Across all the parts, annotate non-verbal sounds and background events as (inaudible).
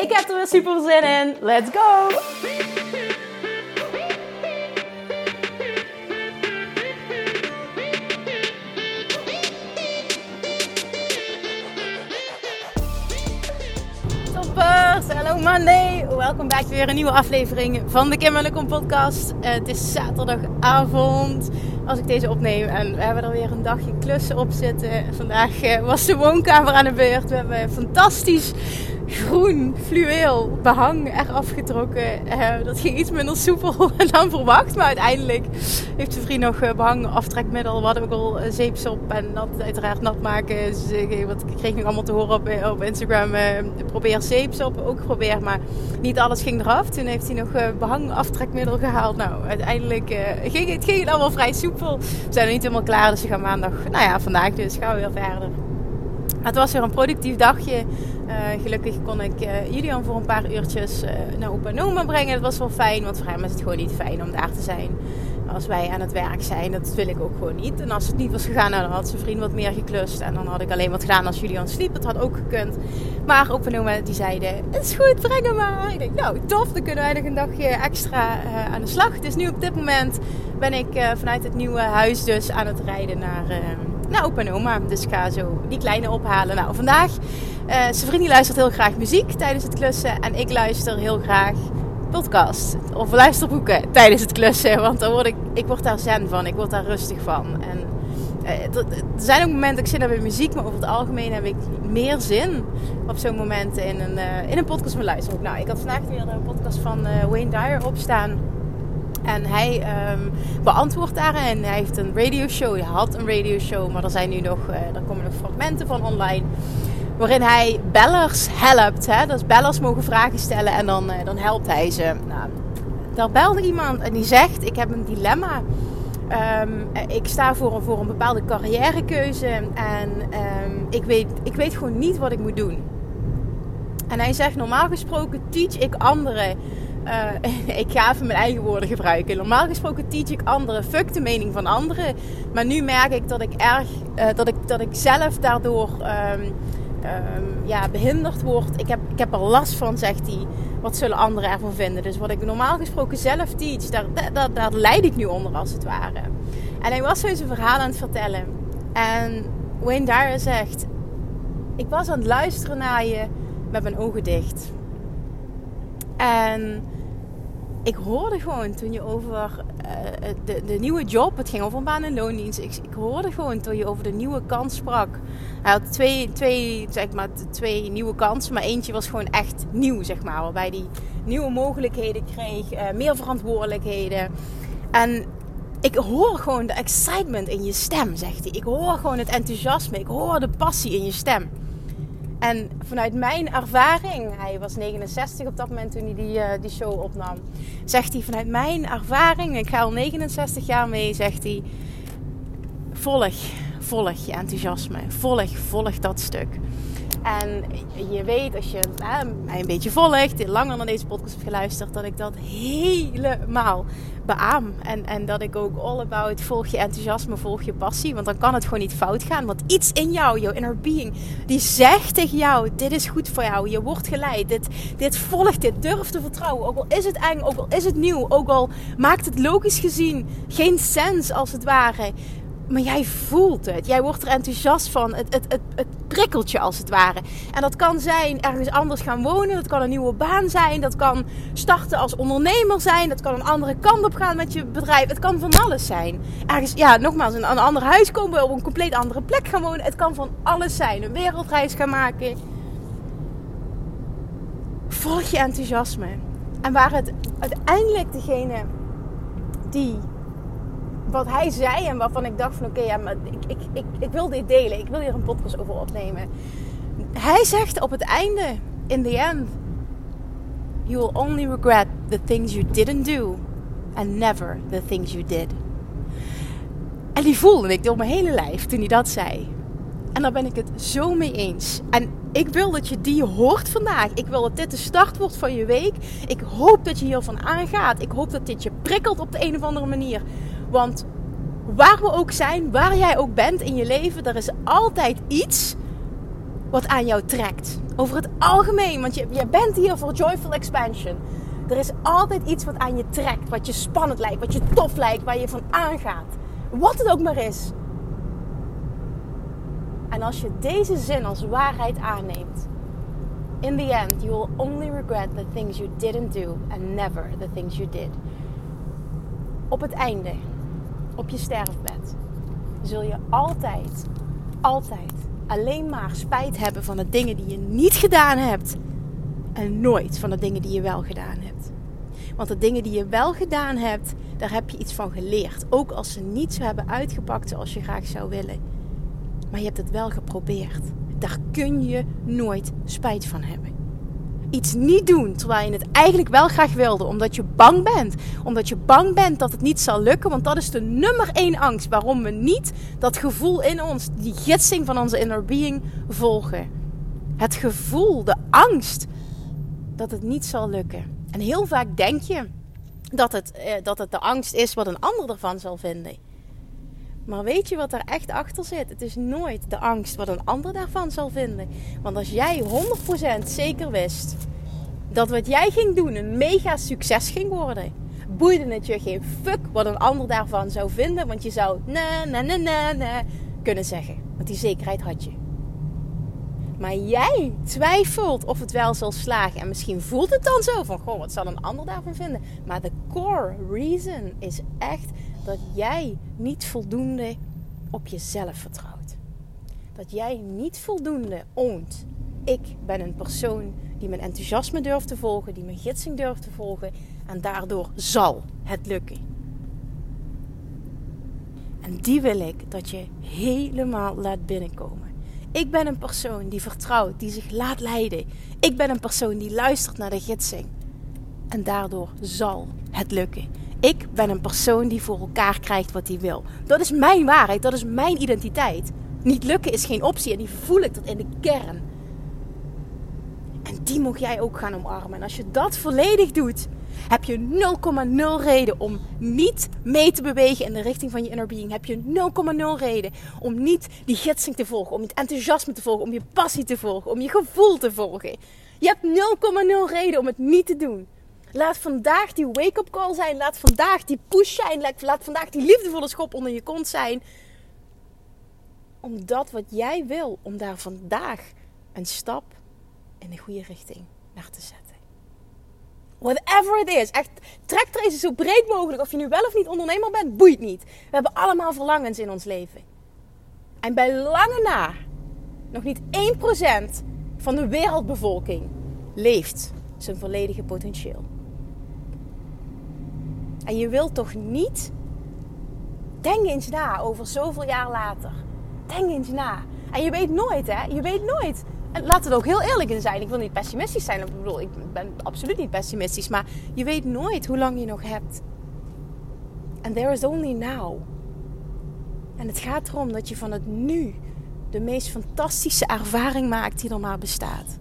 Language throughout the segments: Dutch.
Ik heb er weer super zin in. Let's go! Toppers! Hallo Monday! Welkom bij weer een nieuwe aflevering van de Kim en Kom podcast. Uh, het is zaterdagavond als ik deze opneem en we hebben er weer een dagje klussen op zitten. Vandaag uh, was de woonkamer aan de beurt. We hebben fantastisch groen fluweel behang eraf getrokken. Uh, dat ging iets minder soepel (laughs) dan verwacht. Maar uiteindelijk heeft de vriend nog uh, behang aftrekmiddel. We hadden ook al uh, zeepsop en dat uiteraard nat maken. Dus wat, ik kreeg nu allemaal te horen op, op Instagram. probeer zeepsop, ook probeer. Maar niet alles ging eraf. Toen heeft hij nog behang aftrekmiddel gehaald. Nou, uiteindelijk ging het ging allemaal vrij soepel. We zijn nog niet helemaal klaar. Dus we gaan maandag, nou ja, vandaag dus gaan we weer verder. Het was weer een productief dagje. Uh, gelukkig kon ik uh, Julian voor een paar uurtjes uh, naar opa Noma brengen. Dat was wel fijn, want voor hem is het gewoon niet fijn om daar te zijn. Als wij aan het werk zijn, dat wil ik ook gewoon niet. En als het niet was gegaan, nou, dan had zijn vriend wat meer geklust. En dan had ik alleen wat gedaan als Julian sliep. Dat had ook gekund. Maar opa Noma die zeiden, het is goed, breng hem maar. Ik denk, nou tof, dan kunnen wij nog een dagje extra aan de slag. Dus nu op dit moment ben ik vanuit het nieuwe huis dus aan het rijden naar naar opa en oma. Dus ik ga zo die kleine ophalen. Nou, vandaag, uh, zijn vriend luistert heel graag muziek tijdens het klussen. En ik luister heel graag podcast of luisterboeken tijdens het klussen. Want dan word ik, ik word daar zen van. Ik word daar rustig van. En uh, er zijn ook momenten, ik zit naar bij muziek, maar over het algemeen heb ik meer zin op zo'n momenten in een, uh, in een podcast met luisteren. Nou, ik had vandaag weer een podcast van Wayne Dyer opstaan. En hij um, beantwoordt daar en hij heeft een radioshow. Hij had een radioshow, maar er zijn nu nog, uh, komen nog fragmenten van online. Waarin hij bellers helpt. Hè? Dus bellers mogen vragen stellen en dan, uh, dan helpt hij ze. Nou, daar belde iemand en die zegt: Ik heb een dilemma. Um, ik sta voor, voor een bepaalde carrièrekeuze en um, ik, weet, ik weet gewoon niet wat ik moet doen. En hij zegt: Normaal gesproken teach ik anderen uh, (laughs) ik ga even mijn eigen woorden gebruiken. Normaal gesproken teach ik anderen. Fuck de mening van anderen. Maar nu merk ik dat ik erg, uh, dat, ik, dat ik zelf daardoor um, um, ja, behinderd word. Ik heb, ik heb er last van, zegt hij. Wat zullen anderen ervan vinden? Dus wat ik normaal gesproken zelf teach, daar, daar, daar leid ik nu onder als het ware. En hij was zo zijn verhaal aan het vertellen. En Wayne Dyer zegt: Ik was aan het luisteren naar je met mijn ogen dicht. En ik hoorde gewoon toen je over uh, de, de nieuwe job, het ging over een baan en loondienst. Ik, ik hoorde gewoon toen je over de nieuwe kans sprak. Hij had twee, twee, zeg maar, twee nieuwe kansen, maar eentje was gewoon echt nieuw, zeg maar. Waarbij hij nieuwe mogelijkheden kreeg, uh, meer verantwoordelijkheden. En ik hoor gewoon de excitement in je stem, zegt hij. Ik hoor gewoon het enthousiasme, ik hoor de passie in je stem. En vanuit mijn ervaring, hij was 69 op dat moment toen hij die, uh, die show opnam, zegt hij vanuit mijn ervaring, ik ga al 69 jaar mee, zegt hij, volg, volg je enthousiasme, volg, volg dat stuk. En je weet, als je mij een beetje volgt, langer naar deze podcast hebt geluisterd, dat ik dat helemaal beaam. En, en dat ik ook all about volg je enthousiasme, volg je passie. Want dan kan het gewoon niet fout gaan. Want iets in jou, jouw inner being, die zegt tegen jou: dit is goed voor jou. Je wordt geleid. Dit, dit volgt dit. Durf te vertrouwen. Ook al is het eng, ook al is het nieuw, ook al maakt het logisch gezien geen sens als het ware. Maar jij voelt het. Jij wordt er enthousiast van. Het, het, het, het prikkelt je als het ware. En dat kan zijn ergens anders gaan wonen. Dat kan een nieuwe baan zijn. Dat kan starten als ondernemer zijn. Dat kan een andere kant op gaan met je bedrijf. Het kan van alles zijn. Ergens, ja, nogmaals, een, een ander huis komen. Op een compleet andere plek gaan wonen. Het kan van alles zijn. Een wereldreis gaan maken. Volg je enthousiasme. En waar het uiteindelijk degene die wat hij zei en waarvan ik dacht van oké, ja, maar ik, ik, ik, ik wil dit delen. Ik wil hier een podcast over opnemen. Hij zegt op het einde, in the end, you will only regret the things you didn't do and never the things you did. En die voelde ik door mijn hele lijf toen hij dat zei. En daar ben ik het zo mee eens. En ik wil dat je die hoort vandaag. Ik wil dat dit de start wordt van je week. Ik hoop dat je hiervan aangaat. Ik hoop dat dit je prikkelt op de een of andere manier. Want waar we ook zijn, waar jij ook bent in je leven, er is altijd iets wat aan jou trekt. Over het algemeen, want je, je bent hier voor Joyful Expansion. Er is altijd iets wat aan je trekt, wat je spannend lijkt, wat je tof lijkt, waar je van aangaat. Wat het ook maar is. En als je deze zin als waarheid aanneemt, in the end you will only regret the things you didn't do and never the things you did. Op het einde, op je sterfbed, zul je altijd, altijd alleen maar spijt hebben van de dingen die je niet gedaan hebt en nooit van de dingen die je wel gedaan hebt. Want de dingen die je wel gedaan hebt, daar heb je iets van geleerd. Ook als ze niet zo hebben uitgepakt zoals je graag zou willen. Maar je hebt het wel geprobeerd. Daar kun je nooit spijt van hebben. Iets niet doen terwijl je het eigenlijk wel graag wilde, omdat je bang bent. Omdat je bang bent dat het niet zal lukken, want dat is de nummer één angst waarom we niet dat gevoel in ons, die gidsing van onze inner being, volgen. Het gevoel, de angst dat het niet zal lukken. En heel vaak denk je dat het, eh, dat het de angst is wat een ander ervan zal vinden. Maar weet je wat er echt achter zit? Het is nooit de angst wat een ander daarvan zal vinden. Want als jij 100% zeker wist dat wat jij ging doen een mega succes ging worden, boeide het je geen fuck wat een ander daarvan zou vinden. Want je zou nee, nee, nee, nee, nee kunnen zeggen. Want die zekerheid had je. Maar jij twijfelt of het wel zal slagen. En misschien voelt het dan zo van, goh, wat zal een ander daarvan vinden? Maar de core reason is echt dat jij niet voldoende op jezelf vertrouwt. Dat jij niet voldoende oont. Ik ben een persoon die mijn enthousiasme durft te volgen, die mijn gidsing durft te volgen. En daardoor zal het lukken. En die wil ik dat je helemaal laat binnenkomen. Ik ben een persoon die vertrouwt, die zich laat leiden. Ik ben een persoon die luistert naar de gidsing. En daardoor zal het lukken. Ik ben een persoon die voor elkaar krijgt wat hij wil. Dat is mijn waarheid, dat is mijn identiteit. Niet lukken is geen optie en die voel ik tot in de kern. En die mag jij ook gaan omarmen. En als je dat volledig doet, heb je 0,0 reden om niet mee te bewegen in de richting van je inner being. Heb je 0,0 reden om niet die gidsing te volgen, om het enthousiasme te volgen, om je passie te volgen, om je gevoel te volgen. Je hebt 0,0 reden om het niet te doen. Laat vandaag die wake-up call zijn. Laat vandaag die push zijn. Laat vandaag die liefdevolle schop onder je kont zijn. Om dat wat jij wil, om daar vandaag een stap in de goede richting naar te zetten. Whatever it is. Echt, trek er eens zo breed mogelijk. Of je nu wel of niet ondernemer bent, boeit niet. We hebben allemaal verlangens in ons leven. En bij lange na, nog niet 1% van de wereldbevolking leeft zijn volledige potentieel. En je wilt toch niet. Denk eens na over zoveel jaar later. Denk eens na. En je weet nooit, hè? Je weet nooit. En laat het ook heel eerlijk in zijn. Ik wil niet pessimistisch zijn. Ik bedoel, ik ben absoluut niet pessimistisch. Maar je weet nooit hoe lang je nog hebt. And there is only now. En het gaat erom dat je van het nu de meest fantastische ervaring maakt die er maar bestaat.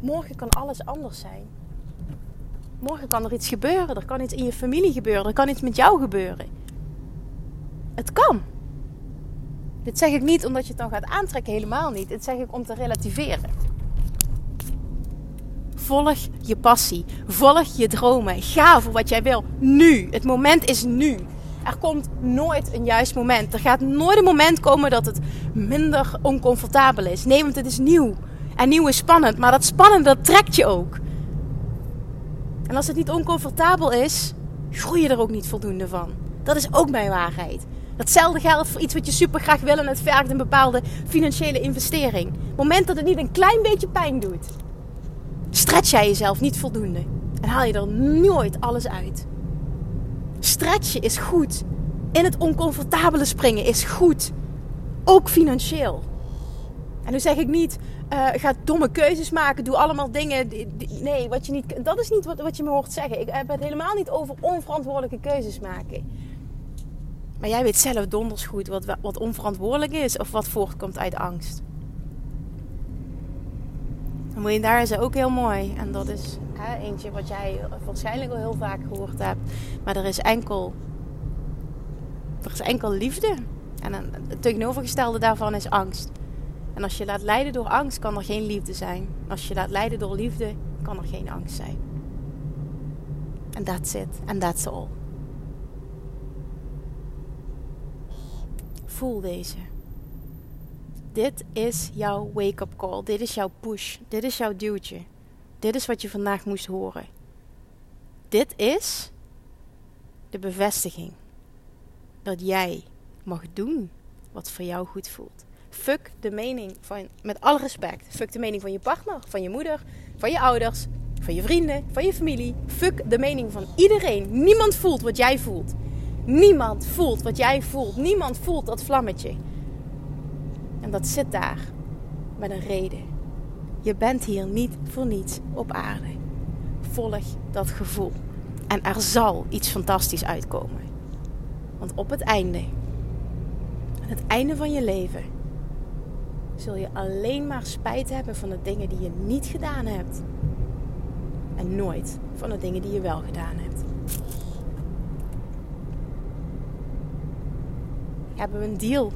Morgen kan alles anders zijn. Morgen kan er iets gebeuren. Er kan iets in je familie gebeuren. Er kan iets met jou gebeuren. Het kan. Dit zeg ik niet omdat je het dan gaat aantrekken, helemaal niet. Dit zeg ik om te relativeren. Volg je passie. Volg je dromen. Ga voor wat jij wil. Nu. Het moment is nu. Er komt nooit een juist moment. Er gaat nooit een moment komen dat het minder oncomfortabel is. Nee, want het is nieuw. En nieuw is spannend. Maar dat spannende, dat trekt je ook. En als het niet oncomfortabel is, groei je er ook niet voldoende van. Dat is ook mijn waarheid. Datzelfde geldt voor iets wat je super graag wil en het vergt een bepaalde financiële investering. Op het moment dat het niet een klein beetje pijn doet, stretch jij jezelf niet voldoende. En haal je er nooit alles uit. Stretchen is goed. In het oncomfortabele springen is goed. Ook financieel. En nu zeg ik niet, uh, ga domme keuzes maken, doe allemaal dingen. nee, wat je niet, dat is niet wat, wat je me hoort zeggen. Ik heb het helemaal niet over onverantwoordelijke keuzes maken. Maar jij weet zelf donders goed wat, wat onverantwoordelijk is of wat voortkomt uit angst. Dan moet je daar is ook heel mooi. En dat is hè, eentje wat jij waarschijnlijk al heel vaak gehoord hebt. Maar er is enkel, er is enkel liefde. En het tegenovergestelde daarvan is angst. En als je laat leiden door angst, kan er geen liefde zijn. Als je laat leiden door liefde, kan er geen angst zijn. En that's it. And that's all. Voel deze. Dit is jouw wake-up call. Dit is jouw push. Dit is jouw duwtje. Dit is wat je vandaag moest horen. Dit is de bevestiging dat jij mag doen wat voor jou goed voelt. Fuck de mening van, met alle respect, fuck de mening van je partner, van je moeder, van je ouders, van je vrienden, van je familie. Fuck de mening van iedereen. Niemand voelt wat jij voelt. Niemand voelt wat jij voelt. Niemand voelt dat vlammetje. En dat zit daar met een reden. Je bent hier niet voor niets op aarde. Volg dat gevoel. En er zal iets fantastisch uitkomen. Want op het einde, aan het einde van je leven, zul je alleen maar spijt hebben van de dingen die je niet gedaan hebt. En nooit van de dingen die je wel gedaan hebt. Hebben we een deal?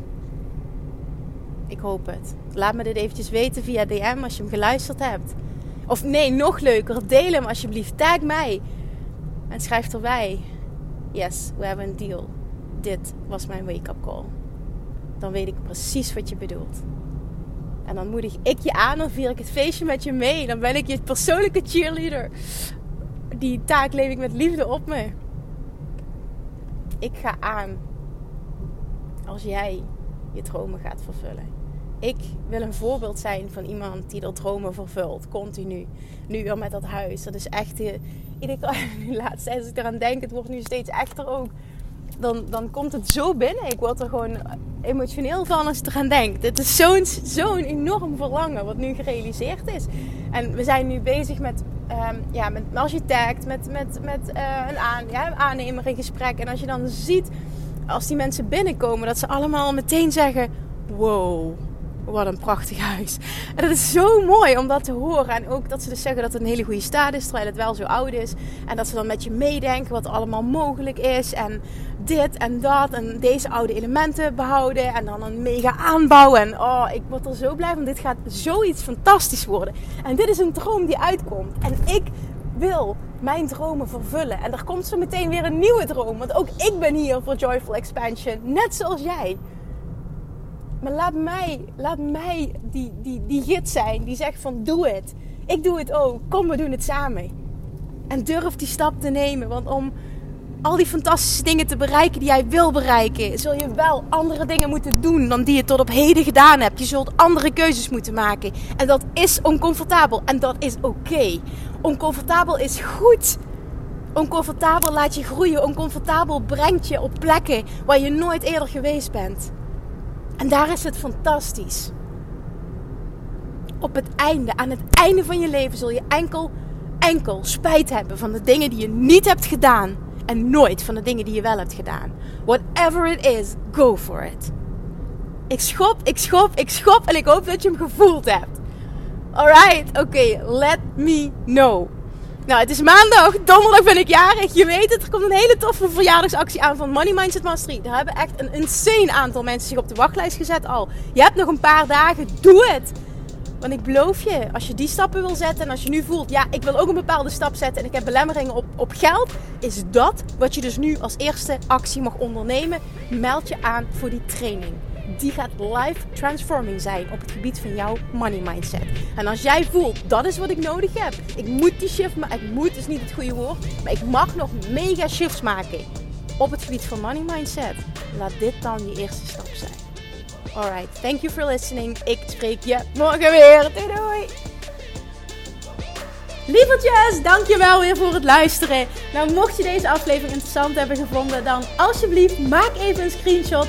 Ik hoop het. Laat me dit eventjes weten via DM als je hem geluisterd hebt. Of nee, nog leuker, deel hem alsjeblieft. Tag mij. En schrijf erbij. Yes, we hebben een deal. Dit was mijn wake-up call. Dan weet ik precies wat je bedoelt. En dan moedig ik je aan, dan vier ik het feestje met je mee. Dan ben ik je persoonlijke cheerleader. Die taak leef ik met liefde op me. Ik ga aan als jij je dromen gaat vervullen. Ik wil een voorbeeld zijn van iemand die dat dromen vervult, continu. Nu weer met dat huis. Dat is echt. Keer, (laughs) laatst als ik eraan denk, het wordt nu steeds echter ook. Dan, dan komt het zo binnen. Ik word er gewoon emotioneel van als ik eraan denk. Dit is zo'n zo'n enorm verlangen wat nu gerealiseerd is. En we zijn nu bezig met, um, ja, met architect, met, met, met uh, een, aan, ja, aannemer in gesprek. En als je dan ziet, als die mensen binnenkomen, dat ze allemaal meteen zeggen: Wow wat een prachtig huis. En dat is zo mooi om dat te horen. En ook dat ze dus zeggen dat het een hele goede staat is, terwijl het wel zo oud is. En dat ze dan met je meedenken wat allemaal mogelijk is. En dit en dat. En deze oude elementen behouden. En dan een mega aanbouw. En oh, ik word er zo blij van. Dit gaat zoiets fantastisch worden. En dit is een droom die uitkomt. En ik wil mijn dromen vervullen. En er komt zo meteen weer een nieuwe droom. Want ook ik ben hier voor Joyful Expansion. Net zoals jij. Maar laat mij, laat mij die, die, die gids zijn die zegt van doe het. Ik doe het ook. Kom, we doen het samen. En durf die stap te nemen. Want om al die fantastische dingen te bereiken die jij wil bereiken, zul je wel andere dingen moeten doen dan die je tot op heden gedaan hebt. Je zult andere keuzes moeten maken. En dat is oncomfortabel. En dat is oké. Oncomfortabel is goed. Oncomfortabel laat je groeien. Oncomfortabel brengt je op plekken waar je nooit eerder geweest bent. En daar is het fantastisch. Op het einde, aan het einde van je leven, zul je enkel, enkel spijt hebben van de dingen die je niet hebt gedaan. En nooit van de dingen die je wel hebt gedaan. Whatever it is, go for it. Ik schop, ik schop, ik schop en ik hoop dat je hem gevoeld hebt. Alright, oké, let me know. Nou, het is maandag. Donderdag ben ik jarig. Je weet het, er komt een hele toffe verjaardagsactie aan van Money Mindset Mastery. Daar hebben echt een insane aantal mensen zich op de wachtlijst gezet al. Je hebt nog een paar dagen. Doe het! Want ik beloof je, als je die stappen wil zetten en als je nu voelt, ja, ik wil ook een bepaalde stap zetten en ik heb belemmeringen op, op geld, is dat wat je dus nu als eerste actie mag ondernemen. Meld je aan voor die training die gaat life transforming zijn op het gebied van jouw money mindset. En als jij voelt, dat is wat ik nodig heb. Ik moet die shift maken. Ik moet is niet het goede woord. Maar ik mag nog mega shifts maken op het gebied van money mindset. Laat dit dan je eerste stap zijn. Alright, thank you for listening. Ik spreek je morgen weer. Doei doei! Lievertjes, dankjewel weer voor het luisteren. Nou, mocht je deze aflevering interessant hebben gevonden, dan alsjeblieft maak even een screenshot